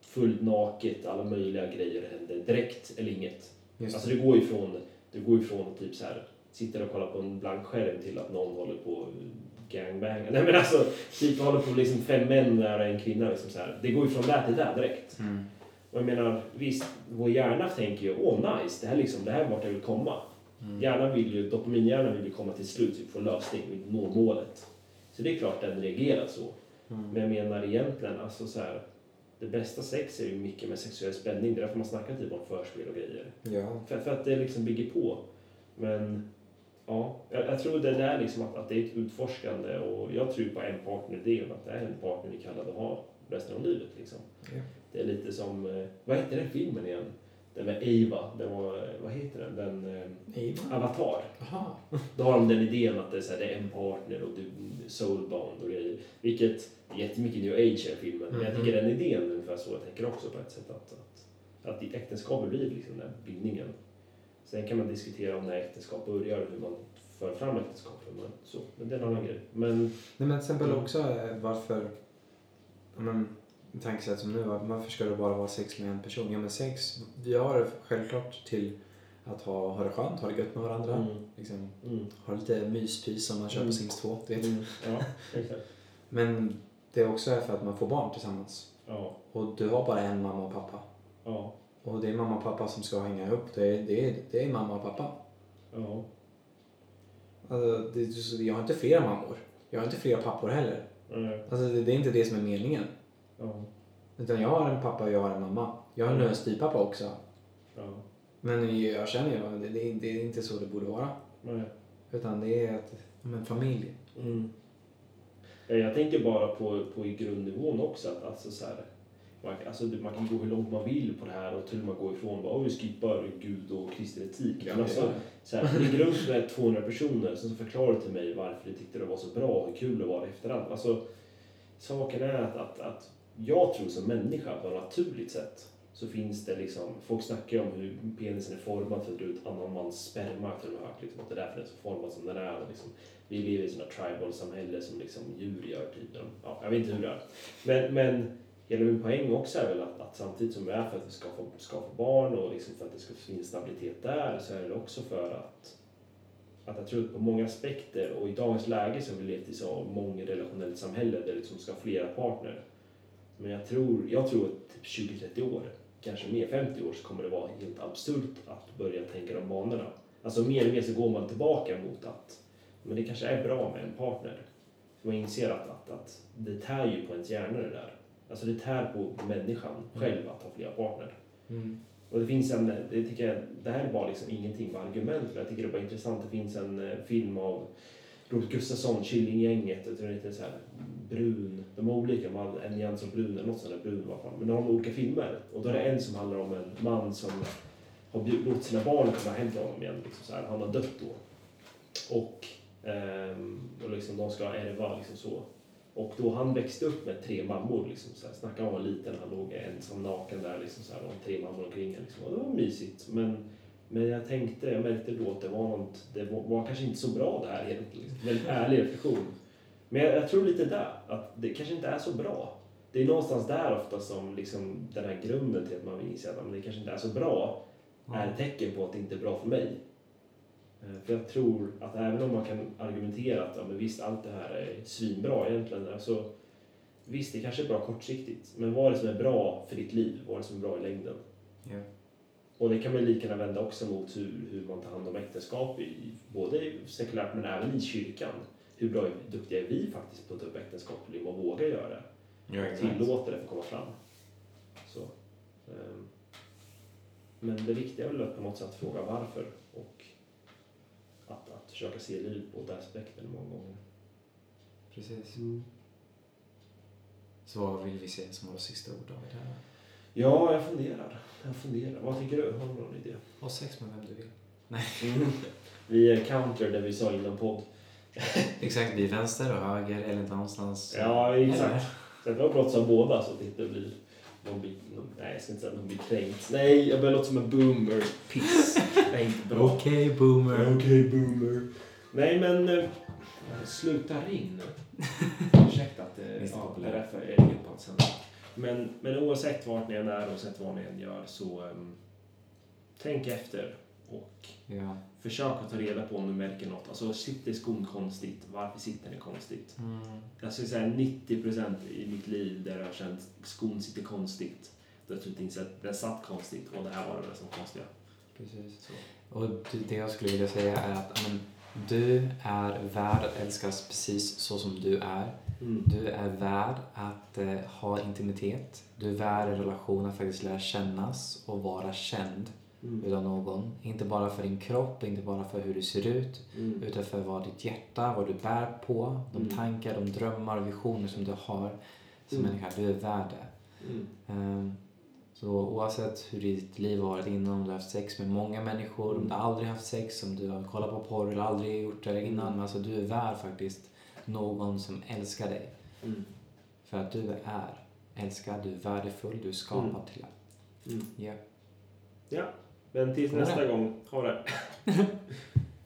fullt naket, alla möjliga grejer händer direkt eller inget. Just Alltså det går ju från, det går ju från att typ så här sitter och kollar på en blank skärm till att någon håller på och gangbangar. Nej men alltså, typ håller på liksom fem män nära en kvinna liksom så här. Det går ju från där till där direkt. Mm. Och jag menar, visst, vår hjärna tänker ju åh nice, det här, liksom, det här är vart jag vill komma. Mm. Hjärnan vill ju, dopaminhjärnan vill ju komma till slut, så vi får lösning, vi når målet. Så det är klart den reagerar så. Mm. Men jag menar egentligen, alltså så här, det bästa sex är ju mycket med sexuell spänning. Det är därför man snackar typ om förspel och grejer. Ja. För, för att det liksom bygger på. Men ja, jag, jag tror det är liksom att, att det är ett utforskande och jag tror på en partner-idén, att det är en partner vi kallar att ha resten av livet. Liksom. Ja. Det är lite som, eh, vad heter den filmen igen? Den med Ava, den var, eh, vad heter den? Den eh, Eva? Avatar. Jaha. Då har de den idén att det är, så här, det är en partner och du, soulbound och grejer. Vilket är jättemycket new age i filmen. Men jag Mhm. tycker den idén är ungefär så jag tänker också på ett sätt. Att, att, att äktenskapet blir liksom den här bindningen. Sen kan man diskutera om när äktenskap börjar och hur man för fram äktenskapet. Men, så, men det är en annan grej. Men Nej men till exempel Mm. också eh, varför, men, tankesätt som nu, var- varför ska det bara vara sex med en person? Ja men sex, vi har det självklart till att ha, ha det skönt, ha det gött med varandra. Mm. Liksom, Mm. ha lite myspys som man kör på Mm. Sims 2, du vet. Mm. Ja, exakt. Men det är också för att man får barn tillsammans. Ja, Och du har bara en mamma och pappa. ja, Och det är mamma och pappa som ska hänga ihop. Det är, det är, det är mamma och pappa. ja. Alltså, det, jag har inte flera mammor. Jag har inte flera pappor heller. Nej, Alltså, det, det är inte det som är meningen. Ja, Utan jag har en pappa och jag har en mamma. Jag har nu en styvpappa också. ja. Men jag känner ju att det, det, det är inte så det borde vara. Nej. Utan det är att, om en familj. Mm. Ja, Jag tänker bara på, på i grundnivån också. Att, alltså, så här, man, alltså, man kan gå hur långt man vill på det här och till och med gå ifrån bara, "Åh, vi skippar Gud och kristen etik. Men alltså, så här, ligger runt med 200 personer som förklarar till mig varför de tyckte det var så bra och hur kul det var i efterhand. Alltså, saken är att, att, att jag tror som människa på ett naturligt sätt så finns det liksom, folk snackar ju om hur penisen är formad för att dra ut annan mans sperma till och hört, liksom, att det är därför den är så formad som den är. Och liksom, vi lever i ett tribal-samhälle som liksom djur gör, typ. Ja, jag vet inte hur det är. Men, men hela min poäng också är väl att, att samtidigt som vi är för att vi ska få, ska få barn och liksom för att det ska finnas stabilitet där så är det också för att att jag tror att på många aspekter och i dagens läge så har vi levt i så många relationellt samhälle där liksom ska ha flera partner. Men jag tror, jag tror att typ 20-30 år, kanske mer 50 år, så kommer det vara helt absurt att börja tänka de banorna. Alltså mer och mer så går man tillbaka mot att men det kanske är bra med en partner. För man inser att, att, att det tär ju på ens hjärna det där. Alltså det tär på människan själv att ha flera partner. Mm. Och det finns en, det tycker jag, det här är bara liksom ingenting med argument, men jag tycker det är bara intressant. Det finns en eh, film av Robert Gustafsson, Killinggänget, jag tror heter så här brun, de är olika, man, en av brun eller något sånt där brun fall. Men de har olika filmer. Och då är det en som handlar om en man som har låtit sina barn komma hem till honom igen. Liksom så här. Han har dött då. Och, ehm, och liksom, de ska ärva liksom så. Och då han växte upp med tre mammor, liksom, så här, snacka om att vara liten, han låg ensam naken där, liksom, så här, och tre mammor omkring liksom, och det var mysigt. Men, men jag tänkte, jag märkte då att det var något, det var, var kanske inte så bra det här egentligen. Liksom. Väldigt ärlig reflektion. Men jag, jag tror lite där, att det kanske inte är så bra. Det är någonstans där ofta som liksom, den här grunden till att man vill inse att det kanske inte är så bra, är ett tecken på att det inte är bra för mig. Eh, För jag tror att även om man kan argumentera att ja, men visst, allt det här är svinbra egentligen. Alltså, visst, det kanske är bra kortsiktigt. Men vad är det som är bra för ditt liv? Vad är det som är bra i längden? Ja. Och det kan man lika gärna vända också mot hur, hur man tar hand om äktenskap, i, både sekulärt men även i kyrkan. Hur bra, duktiga är vi faktiskt på att ta upp äktenskapligt liv och våga göra det? Ja, Tillåter det få komma fram. Så, ehm, men det viktiga är väl att på något sätt fråga varför och att, att försöka se livet på båda aspekterna många gånger. Precis. Så vad vill vi se som våra sista ord David? Här? Ja, jag funderar. Jag funderar. Vad tycker du? Har du någon idé? Ha sex med vem du vill. Vi är counter där vi sa innan podd. Exakt, vi vänster och höger eller någonstans. Ja, exakt. Eller? Så det var brott som båda så att det inte blir någon blir, nej, jag ska inte säga någon blir kränkt. Nej, jag börjar låta som en boomer. Piss. Är inte bra. Okej, boomer. Okej, boomer. Nej, men... eh, Sluta ring nu. Ursäkta att det, ja, det är därför jag ringer på ett sätt. Men, men oavsett vart ni än är, oavsett vad ni än gör, så um, tänk efter och Ja. försök att ta reda på om du märker något. Alltså, sitter skon konstigt? Varför sitter den konstigt? Mm. Jag skulle säga 90% i mitt liv där jag har känt skon sitter konstigt. Då har jag inte insett att den satt konstigt och det här var det som konstiga. Precis. Så. Och det- det jag skulle vilja säga är att men, du är värd att älskas precis så som du är. Mm. Du är värd att eh, ha intimitet. Du är värd en relation att faktiskt lära kännas och vara känd Mm. utav någon. Inte bara för din kropp, inte bara för hur du ser ut, Mm. utan för vad ditt hjärta, vad du bär på, de Mm. tankar, de drömmar och visioner som du har som Mm. människa. Du är värd det. Mm. Ehm, Så oavsett hur ditt liv har varit innan, om du har haft sex med många människor, om du aldrig haft sex, om du har kollat på porr eller aldrig gjort det innan. Men alltså du är värd faktiskt någon som älskar dig. Mm. För att du är älskad, du är värdefull, du är skapad Mm. till det. Mm. Ja. Ja, men tills nästa gång, ha det.